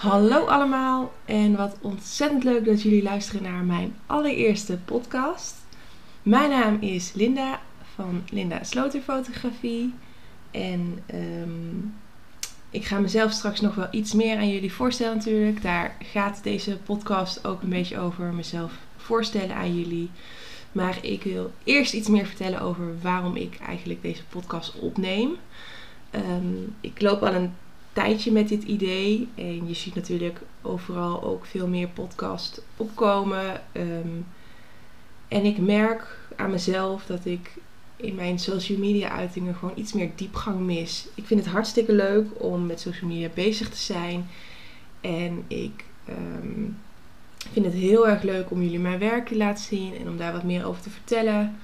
Hallo allemaal en wat ontzettend leuk dat jullie luisteren naar mijn allereerste podcast. Mijn naam is Linda van Linda Sloterfotografie en ehm, ik ga mezelf straks nog wel iets meer aan jullie voorstellen natuurlijk. Daar gaat deze podcast ook een beetje over mezelf voorstellen aan jullie. Maar ik wil eerst iets meer vertellen over waarom ik eigenlijk deze podcast opneem. Ehm, ik loop al een tijdje met dit idee. En je ziet natuurlijk overal ook veel meer podcasts opkomen. Ehm, en ik merk aan mezelf dat ik in mijn social media uitingen gewoon iets meer diepgang mis. Ik vind het hartstikke leuk om met social media bezig te zijn. En ik ehm, vind het heel erg leuk om jullie mijn werk te laten zien en om daar wat meer over te vertellen.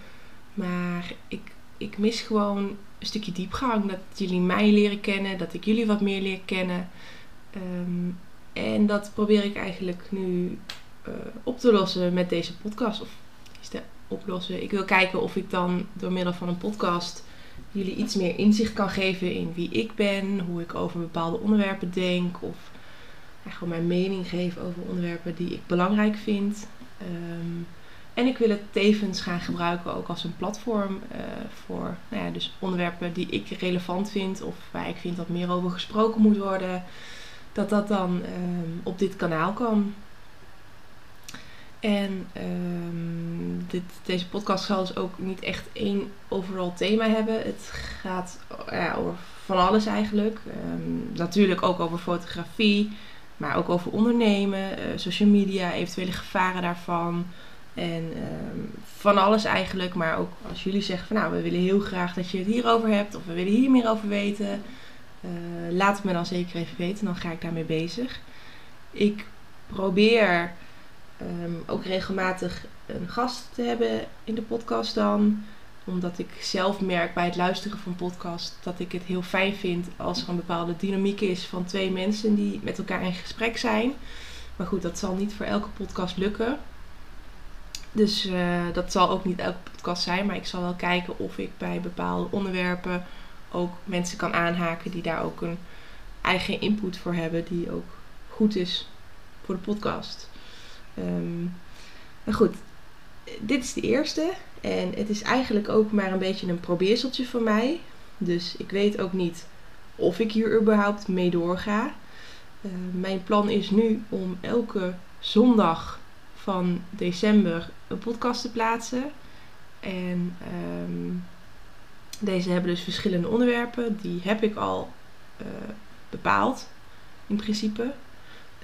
Maar ik, ik mis gewoon een stukje diepgang. Dat jullie mij leren kennen, dat ik jullie wat meer leer kennen. Ehm, en dat probeer ik eigenlijk nu uh, op te lossen met deze podcast. Of is de oplossen. Ik wil kijken of ik dan door middel van een podcast jullie iets meer inzicht kan geven in wie ik ben, hoe ik over bepaalde onderwerpen denk. Of gewoon mijn mening geven over onderwerpen die ik belangrijk vind. Um, en ik wil het tevens gaan gebruiken ook als een platform uh, voor nou ja, dus onderwerpen die ik relevant vind of waar ik vind dat meer over gesproken moet worden. Dat dat dan um, op dit kanaal kan. En um, dit, deze podcast zal dus ook niet echt één overal thema hebben. Het gaat ja, over van alles eigenlijk. Um, natuurlijk ook over fotografie, maar ook over ondernemen, uh, social media, eventuele gevaren daarvan. En um, van alles eigenlijk. Maar ook als jullie zeggen van nou, we willen heel graag dat je het hierover hebt. Of we willen hier meer over weten. Uh, laat het me dan zeker even weten. Dan ga ik daarmee bezig. Ik probeer um, ook regelmatig een gast te hebben in de podcast dan. Omdat ik zelf merk bij het luisteren van podcast dat ik het heel fijn vind als er een bepaalde dynamiek is van twee mensen die met elkaar in gesprek zijn. Maar goed, dat zal niet voor elke podcast lukken. Dus uh, dat zal ook niet elke podcast zijn, maar ik zal wel kijken of ik bij bepaalde onderwerpen ook mensen kan aanhaken die daar ook een eigen input voor hebben, die ook goed is voor de podcast. Um, maar goed, dit is de eerste en het is eigenlijk ook maar een beetje een probeerseltje voor mij. Dus ik weet ook niet of ik hier überhaupt mee doorga. Uh, mijn plan is nu om elke zondag van december een podcast te plaatsen. En um, deze hebben dus verschillende onderwerpen. Die heb ik al uh, bepaald, in principe.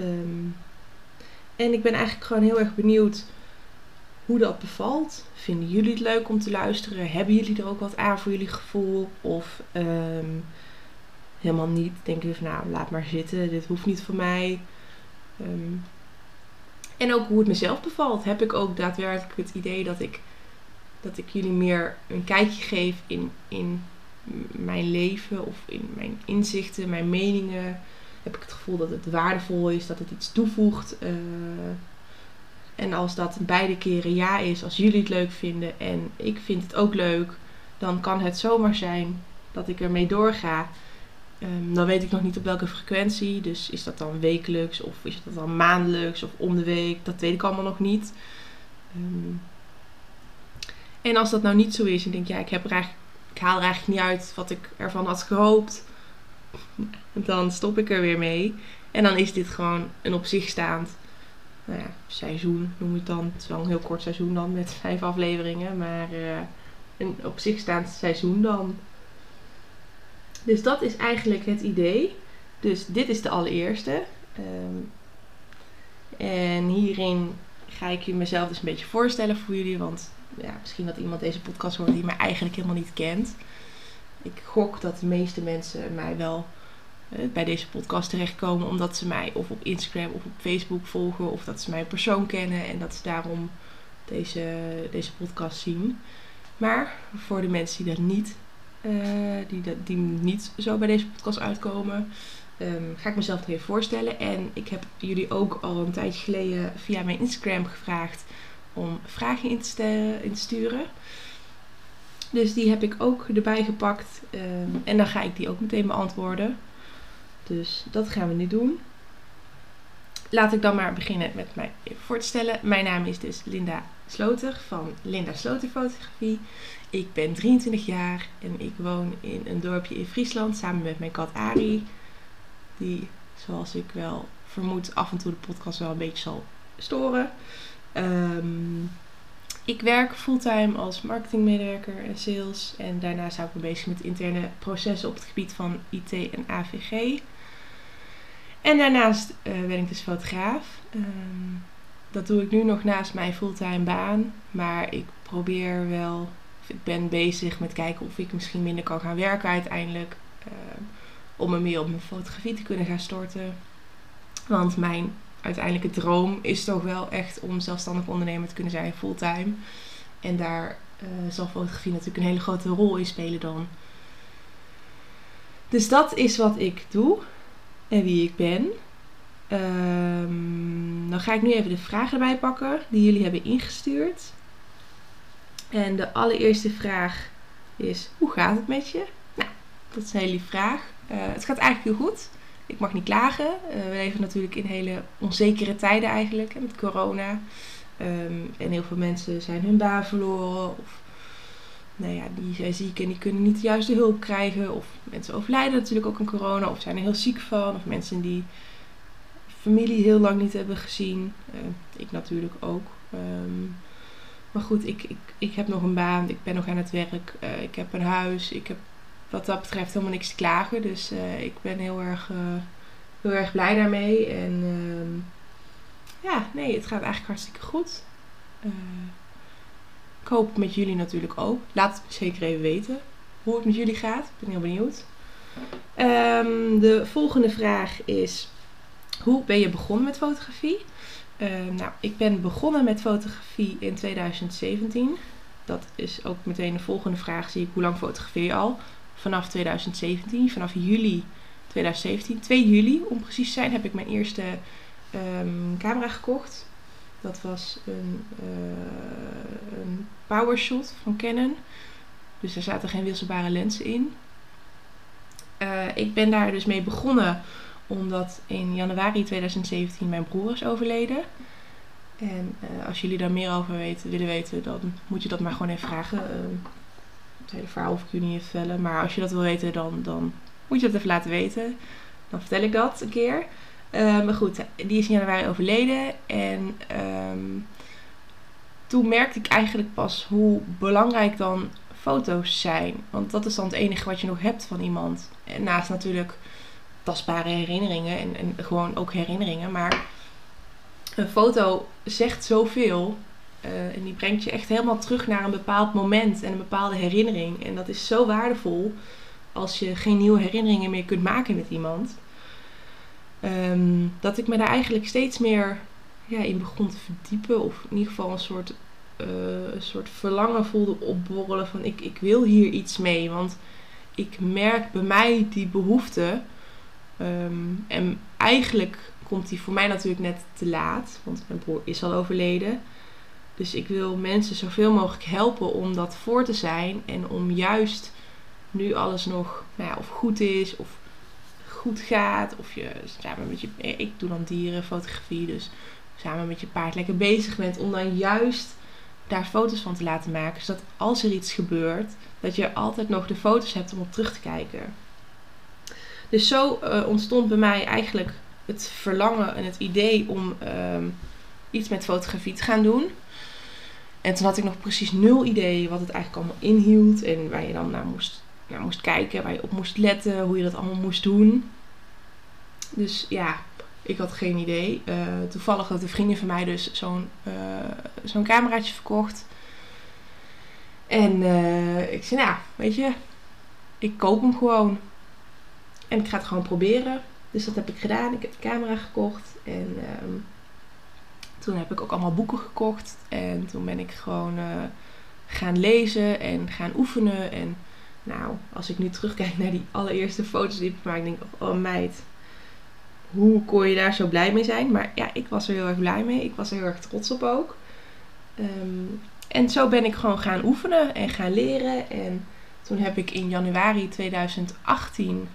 Um, en ik ben eigenlijk gewoon heel erg benieuwd hoe dat bevalt. Vinden jullie het leuk om te luisteren? Hebben jullie er ook wat aan voor jullie gevoel? Of um, helemaal niet? Denken jullie van nou, laat maar zitten. Dit hoeft niet voor mij. En ook hoe het mezelf bevalt. Heb ik ook daadwerkelijk het idee dat ik, dat ik jullie meer een kijkje geef in, in mijn leven of in mijn inzichten, mijn meningen. Heb ik het gevoel dat het waardevol is, dat het iets toevoegt. Uh, en als dat beide keren ja is, als jullie het leuk vinden en ik vind het ook leuk, dan kan het zomaar zijn dat ik ermee doorga. Um, dan weet ik nog niet op welke frequentie. Dus is dat dan wekelijks of is dat dan maandelijks of om de week? Dat weet ik allemaal nog niet. Um, en als dat nou niet zo is en denk ja, ik, heb er ik haal er eigenlijk niet uit wat ik ervan had gehoopt. Dan stop ik er weer mee. En dan is dit gewoon een op zich staand nou ja, seizoen, noem je het dan. Het is wel een heel kort seizoen dan met vijf afleveringen. Maar uh, een op zich staand seizoen dan. Dus dat is eigenlijk het idee. Dus dit is de allereerste. Um, en hierin ga ik je mezelf dus een beetje voorstellen voor jullie. Want ja, misschien dat iemand deze podcast hoort die mij eigenlijk helemaal niet kent. Ik gok dat de meeste mensen mij wel uh, bij deze podcast terechtkomen. Omdat ze mij of op Instagram of op Facebook volgen. Of dat ze mij persoon kennen. En dat ze daarom deze, deze podcast zien. Maar voor de mensen die dat niet die, die niet zo bij deze podcast uitkomen. Um, ga ik mezelf nog even voorstellen. En ik heb jullie ook al een tijdje geleden via mijn Instagram gevraagd om vragen in te, in te sturen. Dus die heb ik ook erbij gepakt. Um, en dan ga ik die ook meteen beantwoorden. Dus dat gaan we nu doen. laat ik dan maar beginnen met mij voor te stellen. Mijn naam is dus Linda Sloter van Linda Sloter Fotografie. Ik ben 23 jaar en ik woon in een dorpje in Friesland samen met mijn kat Ari. Die, zoals ik wel vermoed, af en toe de podcast wel een beetje zal storen. Um, ik werk fulltime als marketingmedewerker en sales. En daarnaast hou ik me bezig met interne processen op het gebied van IT en AVG. En daarnaast uh, ben ik dus fotograaf. Um, dat doe ik nu nog naast mijn fulltime baan. Maar ik probeer wel, of ik ben bezig met kijken of ik misschien minder kan gaan werken uiteindelijk. Uh, om me meer op mijn fotografie te kunnen gaan storten. Want mijn uiteindelijke droom is toch wel echt om zelfstandig ondernemer te kunnen zijn fulltime. En daar uh, zal fotografie natuurlijk een hele grote rol in spelen dan. Dus dat is wat ik doe en wie ik ben. Um, dan ga ik nu even de vragen erbij pakken die jullie hebben ingestuurd. En de allereerste vraag is: hoe gaat het met je? Nou, dat is een hele vraag. Uh, het gaat eigenlijk heel goed ik mag niet klagen. Uh, we leven natuurlijk in hele onzekere tijden eigenlijk, met corona. Um, en heel veel mensen zijn hun baan verloren. Of nou ja, die zijn ziek en die kunnen niet de juiste hulp krijgen. Of mensen overlijden natuurlijk ook aan corona. Of zijn er heel ziek van. Of mensen die familie heel lang niet hebben gezien. Uh, ik natuurlijk ook. Um, maar goed, ik, ik, ik heb nog een baan. Ik ben nog aan het werk. Uh, ik heb een huis. Ik heb wat dat betreft helemaal niks te klagen. Dus uh, ik ben heel erg, heel erg blij daarmee. En uh, ja, nee, het gaat eigenlijk hartstikke goed. Ik hoop met jullie natuurlijk ook. Laat het zeker even weten hoe het met jullie gaat. Ik ben heel benieuwd. Um, de volgende vraag is: hoe ben je begonnen met fotografie? nou, ik ben begonnen met fotografie in 2017. Dat is ook meteen de volgende vraag. Zie ik hoe lang fotografeer je al? vanaf 2017, vanaf juli 2017, 2 juli om precies te zijn, heb ik mijn eerste um, camera gekocht. Dat was een, uh, een PowerShot van Canon. Dus er zaten geen wisselbare lenzen in. Uh, ik ben daar dus mee begonnen omdat in januari 2017 mijn broer is overleden. En uh, als jullie daar meer over weten, willen weten, dan moet je dat maar gewoon even vragen. Uh, het hele verhaal hoef ik jullie niet te vertellen. Maar als je dat wil weten, dan, dan moet je dat even laten weten. Dan vertel ik dat een keer. Uh, maar goed, die is in januari overleden. En um, toen merkte ik eigenlijk pas hoe belangrijk dan foto's zijn. Want dat is dan het enige wat je nog hebt van iemand. En naast natuurlijk tastbare herinneringen en, en gewoon ook herinneringen. Maar een foto zegt zoveel. Uh, en die brengt je echt helemaal terug naar een bepaald moment en een bepaalde herinnering. En dat is zo waardevol als je geen nieuwe herinneringen meer kunt maken met iemand. Um, dat ik me daar eigenlijk steeds meer ja, in begon te verdiepen. Of in ieder geval een soort, uh, een soort verlangen voelde opborrelen van ik, ik wil hier iets mee. Want ik merk bij mij die behoefte. Um, en eigenlijk komt die voor mij natuurlijk net te laat. Want mijn broer is al overleden. Dus ik wil mensen zoveel mogelijk helpen om dat voor te zijn. En om juist nu alles nog nou ja, of goed is of goed gaat. Of je samen met je. Ik doe dan dierenfotografie. Dus samen met je paard lekker bezig bent. Om dan juist daar foto's van te laten maken. Zodat als er iets gebeurt, dat je altijd nog de foto's hebt om op terug te kijken. Dus zo uh, ontstond bij mij eigenlijk het verlangen en het idee om uh, iets met fotografie te gaan doen. En toen had ik nog precies nul idee wat het eigenlijk allemaal inhield. En waar je dan naar moest, naar moest kijken, waar je op moest letten, hoe je dat allemaal moest doen. Dus ja, ik had geen idee. Uh, toevallig had een vriendin van mij dus zo'n uh, zo'n cameraatje verkocht. En ik zei, nou, weet je, ik koop hem gewoon. En ik ga het gewoon proberen. Dus dat heb ik gedaan. Ik heb de camera gekocht. En um, toen heb ik ook allemaal boeken gekocht. En toen ben ik gewoon uh, gaan lezen en gaan oefenen. En nou, als ik nu terugkijk naar die allereerste foto's die ik maakte, denk ik, oh meid, hoe kon je daar zo blij mee zijn? Maar ja, ik was er heel erg blij mee. Ik was er heel erg trots op ook. Um, en zo ben ik gewoon gaan oefenen en gaan leren. En toen heb ik in januari 2018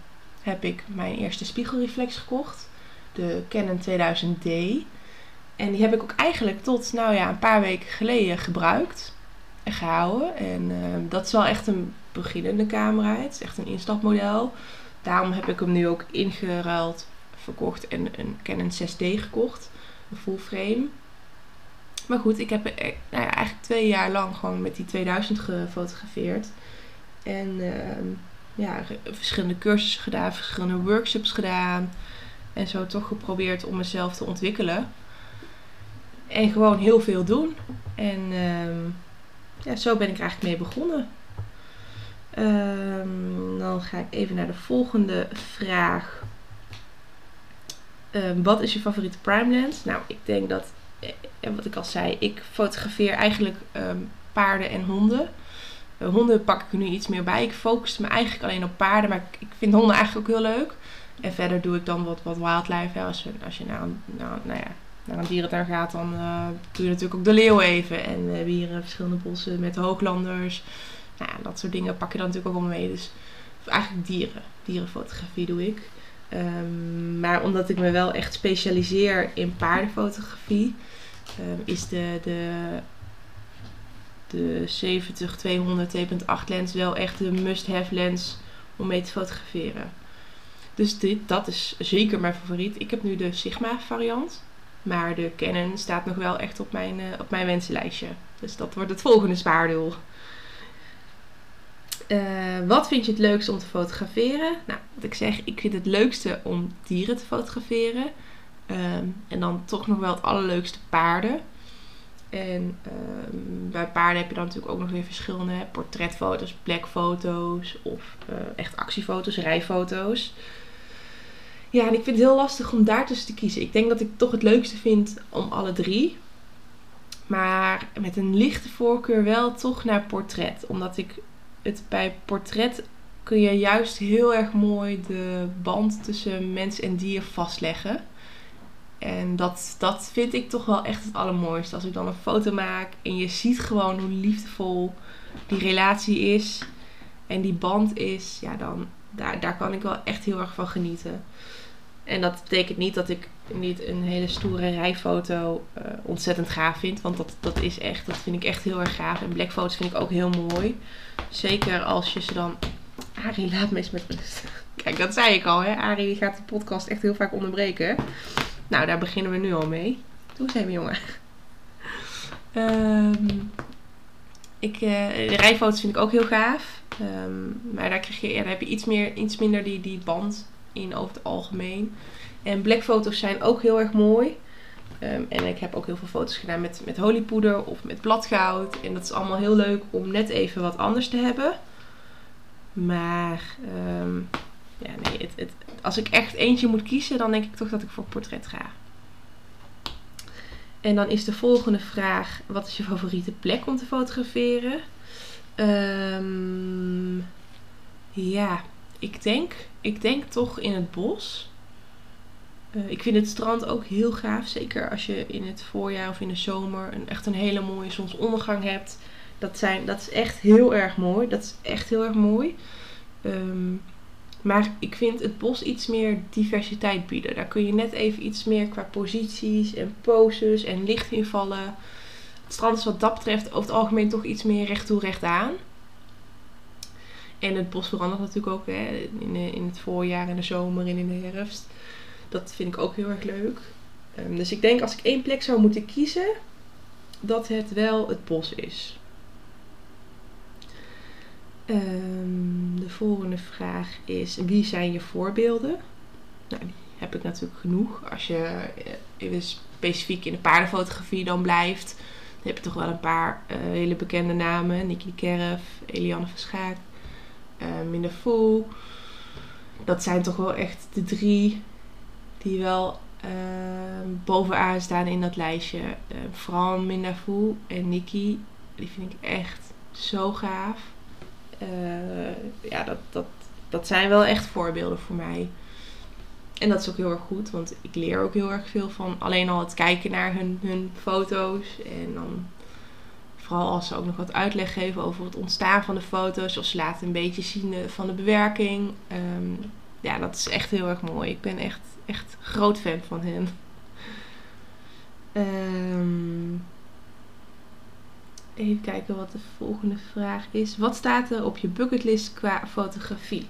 heb ik mijn eerste spiegelreflex gekocht. de Canon 2000D. En die heb ik ook eigenlijk tot nou ja, een paar weken geleden gebruikt en gehouden. En ehm, dat is wel echt een beginnende camera. Het is echt een instapmodel. Daarom heb ik hem nu ook ingeruild, verkocht en een Canon 6D gekocht. Een full frame. Maar goed, ik heb eh, nou ja, eigenlijk twee jaar lang gewoon met die 2000 gefotografeerd. En ehm, ja, verschillende cursussen gedaan, verschillende workshops gedaan. En zo toch geprobeerd om mezelf te ontwikkelen. En gewoon heel veel doen. En ehm, ja, zo ben ik eigenlijk mee begonnen. Um, dan ga ik even naar de volgende vraag. Um, wat is je favoriete prime lens? Nou, ik denk dat, en eh, wat ik al zei, ik fotografeer eigenlijk paarden en honden. Uh, honden pak ik nu iets meer bij. Ik focus me eigenlijk alleen op paarden, maar ik, vind honden eigenlijk ook heel leuk. En verder doe ik dan wat, wat wildlife. Als, je, als je naar, een, nou, nou ja, naar gaat, dan uh, doe je natuurlijk ook de leeuw even. En we hebben hier verschillende bossen met hooglanders. Nou, ja, dat soort dingen pak je dan natuurlijk ook allemaal mee. Dus eigenlijk dieren. Dierenfotografie doe ik. Um, maar omdat ik me wel echt specialiseer in paardenfotografie, um, is de, de, de 70-200 2.8 lens wel echt de must-have lens om mee te fotograferen. Dus dit, dat is zeker mijn favoriet. Ik heb nu de Sigma variant. Maar de Canon staat nog wel echt op mijn, uh, op mijn wensenlijstje. Dus dat wordt het volgende spaardoel. Uh, wat vind je het leukste om te fotograferen? Nou, wat ik zeg, ik vind het leukste om dieren te fotograferen. Um, en dan toch nog wel het allerleukste paarden. En um, bij paarden heb je dan natuurlijk ook nog weer verschillende portretfoto's, plekfoto's of uh, echt actiefoto's, rijfoto's. Ja, en ik vind het heel lastig om daartussen te kiezen. Ik denk dat ik toch het leukste vind om alle drie. Maar met een lichte voorkeur wel toch naar portret. Omdat ik het bij portret kun je juist heel erg mooi de band tussen mens en dier vastleggen. En dat, dat vind ik toch wel echt het allermooiste. Als ik dan een foto maak en je ziet gewoon hoe liefdevol die relatie is en die band is, ja, dan daar, daar kan ik wel echt heel erg van genieten. En dat betekent niet dat ik niet een hele stoere rijfoto uh, ontzettend gaaf vind. Want dat, dat is echt, dat vind ik echt heel erg gaaf. En blackfoto's vind ik ook heel mooi. Zeker als je ze dan... Arie, laat me eens met rust. Kijk, dat zei ik al, hè. Arie gaat de podcast echt heel vaak onderbreken. Nou, daar beginnen we nu al mee. Doe eens even, jongen. Um, ik, uh, de rijfoto's vind ik ook heel gaaf. Um, maar daar, krijg je, heb je iets, meer, iets minder die, die band in over het algemeen. En blackfoto's zijn ook heel erg mooi. Um, en ik heb ook heel veel foto's gedaan met, met hollypoeder of met bladgoud. En dat is allemaal heel leuk om net even wat anders te hebben. Maar ja, nee, het, het, als ik echt eentje moet kiezen, dan denk ik toch dat ik voor portret ga. En dan is de volgende vraag: wat is je favoriete plek om te fotograferen? Um, ja, ik denk, ik denk toch in het bos. Uh, ik vind het strand ook heel gaaf. Zeker als je in het voorjaar of in de zomer een, echt een hele mooie zonsondergang hebt. Dat, zijn, dat is echt heel erg mooi. Dat is echt heel erg mooi. Um, maar ik vind het bos iets meer diversiteit bieden. Daar kun je net even iets meer qua posities en poses en licht invallen. Het strand is wat dat betreft over het algemeen toch iets meer recht toe recht aan. En het bos verandert natuurlijk ook hè, in, in het voorjaar, in de zomer en in de herfst. Dat vind ik ook heel erg leuk. Um, dus ik denk als ik één plek zou moeten kiezen, dat het wel het bos is. De volgende vraag is: wie zijn je voorbeelden? Nou, die heb ik natuurlijk genoeg. Als je even specifiek in de paardenfotografie dan blijft, dan heb je toch wel een paar uh, hele bekende namen: Nicky Kerf, Eliane Verschaak, uh, Minda Fu. Dat zijn toch wel echt de drie die wel uh, bovenaan staan in dat lijstje. Uh, vooral Minda en Nikki, die vind ik echt zo gaaf. Uh, ja, dat, dat, dat zijn wel echt voorbeelden voor mij. En dat is ook heel erg goed, want ik leer ook heel erg veel van alleen al het kijken naar hun, hun foto's. En dan vooral als ze ook nog wat uitleg geven over het ontstaan van de foto's. Of ze laten een beetje zien van de bewerking. Um, ja, dat is echt heel erg mooi. Ik ben echt, echt groot fan van hen. Ehm, even kijken wat de volgende vraag is. Wat staat er op je bucketlist qua fotografie?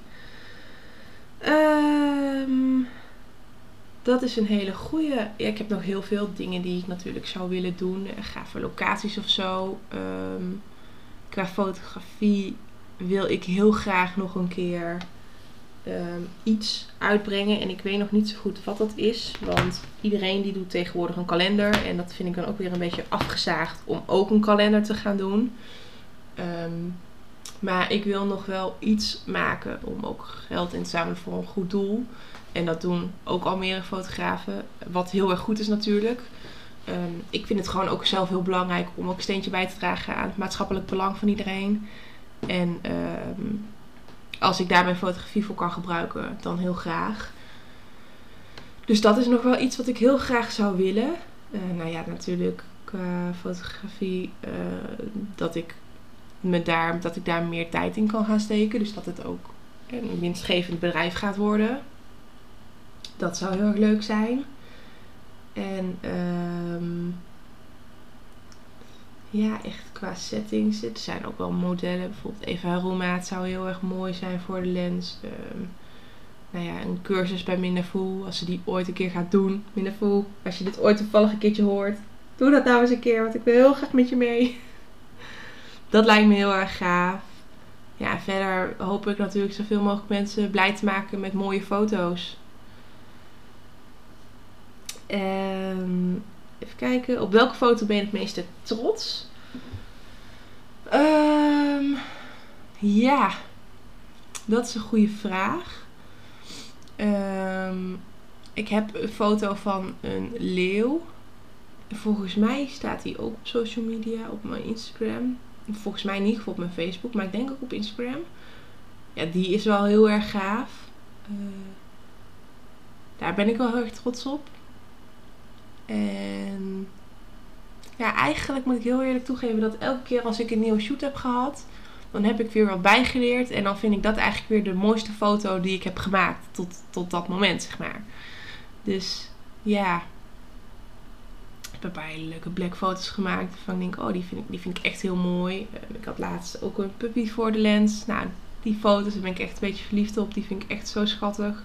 Ehm, dat is een hele goede. Ik heb nog heel veel dingen die ik natuurlijk zou willen doen. Gave locaties of zo. Ehm, qua fotografie wil ik heel graag nog een keer Ehm, iets uitbrengen. En ik weet nog niet zo goed wat dat is. Want iedereen die doet tegenwoordig een kalender. En dat vind ik dan ook weer een beetje afgezaagd om ook een kalender te gaan doen. Ehm, maar ik wil nog wel iets maken om ook geld in te zamelen voor een goed doel. En dat doen ook al meerdere fotografen. Wat heel erg goed is natuurlijk. Ehm, ik vind het gewoon ook zelf heel belangrijk om ook een steentje bij te dragen aan het maatschappelijk belang van iedereen. En als ik daar mijn fotografie voor kan gebruiken, dan heel graag. Dus dat is nog wel iets wat ik heel graag zou willen. Uh, nou ja, natuurlijk qua fotografie, uh, dat, ik me daar, dat ik daar meer tijd in kan gaan steken. Dus dat het ook een winstgevend bedrijf gaat worden. Dat zou heel erg leuk zijn. En um, ja, echt qua settings. Er zijn ook wel modellen. Bijvoorbeeld Eva Romaat zou heel erg mooi zijn voor de lens. Um, nou ja, een cursus bij Mindervoel. Als ze die ooit een keer gaat doen. Mindervoel, als je dit ooit toevallig een keertje hoort. Doe dat nou eens een keer, want ik wil heel graag met je mee. Dat lijkt me heel erg gaaf. Ja, verder hoop ik natuurlijk zoveel mogelijk mensen blij te maken met mooie foto's. Um, Even kijken. Op welke foto ben je het meeste trots? Um, ja, dat is een goede vraag. Um, ik heb een foto van een leeuw. Volgens mij staat die ook op social media, op mijn Instagram. Volgens mij niet, op mijn Facebook, maar ik denk ook op Instagram. Ja, die is wel heel erg gaaf. Uh, daar ben ik wel heel erg trots op. En ja, eigenlijk moet ik heel eerlijk toegeven dat elke keer als ik een nieuwe shoot heb gehad, dan heb ik weer wat bijgeleerd. En dan vind ik dat eigenlijk weer de mooiste foto die ik heb gemaakt tot, tot dat moment, zeg maar. Dus ja, ik heb een paar hele leuke black foto's gemaakt. Waarvan ik denk, oh, die vind ik, die vind ik echt heel mooi. Ik had laatst ook een puppy voor de lens. Nou, die foto's, daar ben ik echt een beetje verliefd op. Die vind ik echt zo schattig.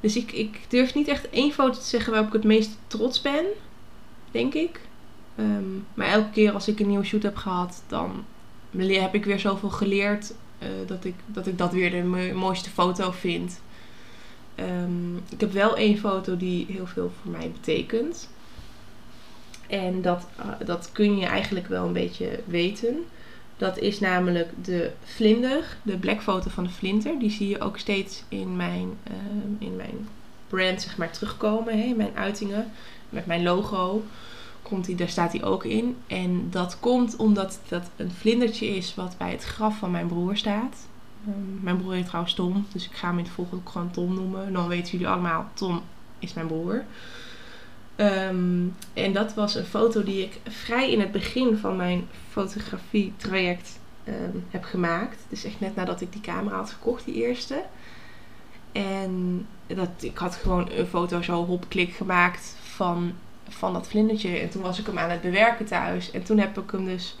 Dus ik, ik durf niet echt één foto te zeggen waarop ik het meest trots ben, denk ik. Ehm, maar elke keer als ik een nieuwe shoot heb gehad, dan heb ik weer zoveel geleerd uh, dat, ik, dat ik dat weer de mooiste foto vind. Um, ik heb wel één foto die heel veel voor mij betekent. En dat, uh, dat kun je eigenlijk wel een beetje weten. Dat is namelijk de vlinder, de blackfoto van de vlinder. Die zie je ook steeds in mijn, uh, in mijn brand zeg maar, terugkomen, hè, in mijn uitingen. Met mijn logo komt die, daar staat hij ook in. En dat komt omdat dat een vlindertje is wat bij het graf van mijn broer staat. Um, mijn broer heet trouwens Tom, dus ik ga hem in het volgende ook gewoon Tom noemen. Dan weten jullie allemaal, Tom is mijn broer. Um, en dat was een foto die ik vrij in het begin van mijn fotografie-traject um, heb gemaakt. Dus echt net nadat ik die camera had gekocht, die eerste. En dat, ik had gewoon een foto zo hop-klik gemaakt van, van dat vlindertje. En toen was ik hem aan het bewerken thuis. En toen heb ik hem dus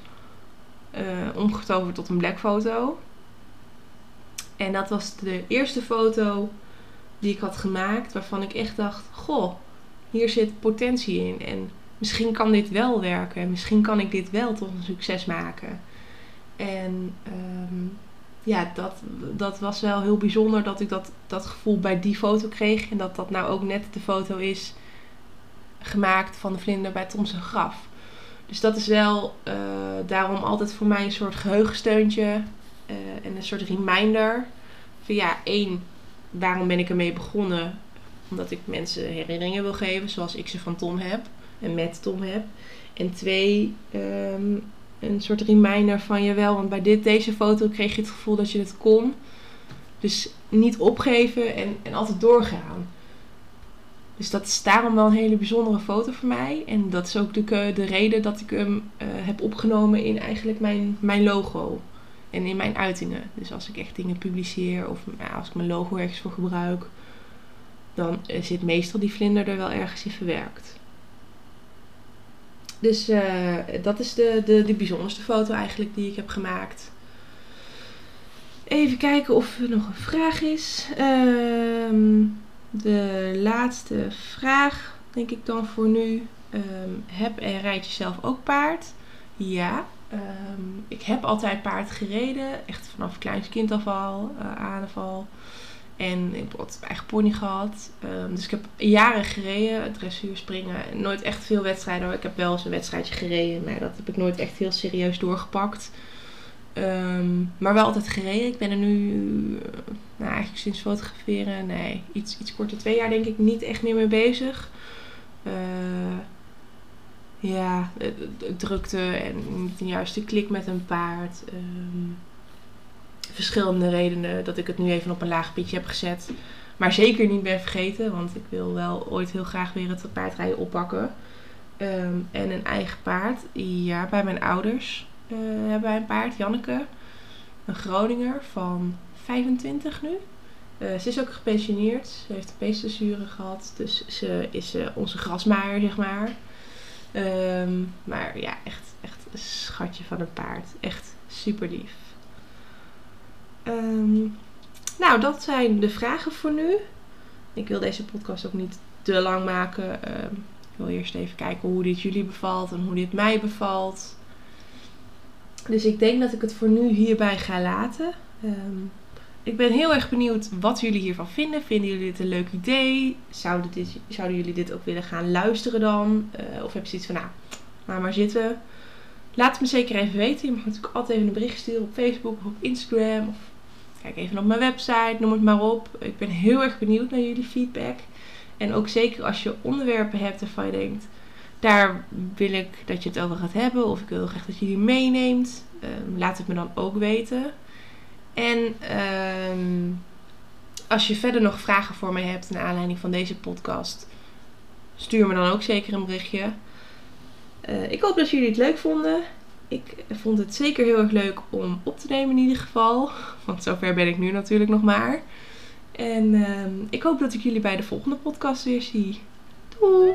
uh, omgetoverd tot een blackfoto. En dat was de eerste foto die ik had gemaakt waarvan ik echt dacht: Goh, hier zit potentie in. En misschien kan dit wel werken. Misschien kan ik dit wel tot een succes maken. En um, ja, dat, dat was wel heel bijzonder dat ik dat, dat gevoel bij die foto kreeg. En dat dat nou ook net de foto is gemaakt van de vlinder bij Tom's graf. Dus dat is wel uh, daarom altijd voor mij een soort geheugensteuntje. Uh, en een soort reminder. Van ja, één, waarom ben ik ermee begonnen? Omdat ik mensen herinneringen wil geven, zoals ik ze van Tom heb en met Tom heb. En twee, um, een soort reminder van jawel, want bij dit, deze foto kreeg je het gevoel dat je het kon. Dus niet opgeven en, en altijd doorgaan. Dus dat is daarom wel een hele bijzondere foto voor mij. En dat is ook de, de reden dat ik hem uh, heb opgenomen in eigenlijk mijn, mijn logo. En in mijn uitingen. Dus als ik echt dingen publiceer of ja, als ik mijn logo ergens voor gebruik, dan eh, zit meestal die vlinder er wel ergens in verwerkt. Dus uh, dat is de, de, de bijzonderste foto eigenlijk die ik heb gemaakt. Even kijken of er nog een vraag is. Ehm, de laatste vraag, denk ik dan voor nu. Um, heb en rijd je zelf ook paard? Ja. Um, ik heb altijd paard gereden. Echt vanaf kleins kind af al. Aanval. En ik heb wat eigen pony gehad. Um, dus ik heb jaren gereden, dressuur, springen. Nooit echt veel wedstrijden. Ik heb wel eens een wedstrijdje gereden, maar dat heb ik nooit echt heel serieus doorgepakt. Um, maar wel altijd gereden. Ik ben er nu, uh, nou eigenlijk sinds fotograferen, nee, iets, iets korter, twee jaar denk ik, niet echt meer mee bezig. Uh, ja, drukte en niet de juiste klik met een paard. Um, verschillende redenen dat ik het nu even op een laag pitje heb gezet. Maar zeker niet ben vergeten, want ik wil wel ooit heel graag weer het paardrijden oppakken. Um, en een eigen paard. Ja, bij mijn ouders uh, hebben wij een paard, Janneke. Een Groninger van 25 nu. Uh, ze is ook gepensioneerd. Ze heeft een gehad. Dus ze is uh, onze grasmaaier, zeg maar. Um, maar ja, echt, echt een schatje van een paard. Echt super lief. Um, nou, dat zijn de vragen voor nu. Ik wil deze podcast ook niet te lang maken. Um, ik wil eerst even kijken hoe dit jullie bevalt en hoe dit mij bevalt. Dus ik denk dat ik het voor nu hierbij ga laten. Um, ik ben heel erg benieuwd wat jullie hiervan vinden. Vinden jullie dit een leuk idee? Zouden, zouden jullie dit ook willen gaan luisteren dan? Uh, of heb je zoiets van, nou, laat maar zitten. Laat het me zeker even weten. Je mag natuurlijk altijd even een bericht sturen op Facebook of op Instagram. Of kijk even op mijn website, noem het maar op. Ik ben heel erg benieuwd naar jullie feedback. En ook zeker als je onderwerpen hebt waarvan je denkt, daar wil ik dat je het over gaat hebben. Of ik wil graag dat je meeneemt. Um, laat het me dan ook weten. En um, als je verder nog vragen voor mij hebt naar aanleiding van deze podcast, stuur me dan ook zeker een berichtje. Uh, ik hoop dat jullie het leuk vonden. Ik vond het zeker heel erg leuk om op te nemen in ieder geval. Want zover ben ik nu natuurlijk nog maar. En uh, ik hoop dat ik jullie bij de volgende podcast weer zie. Doei!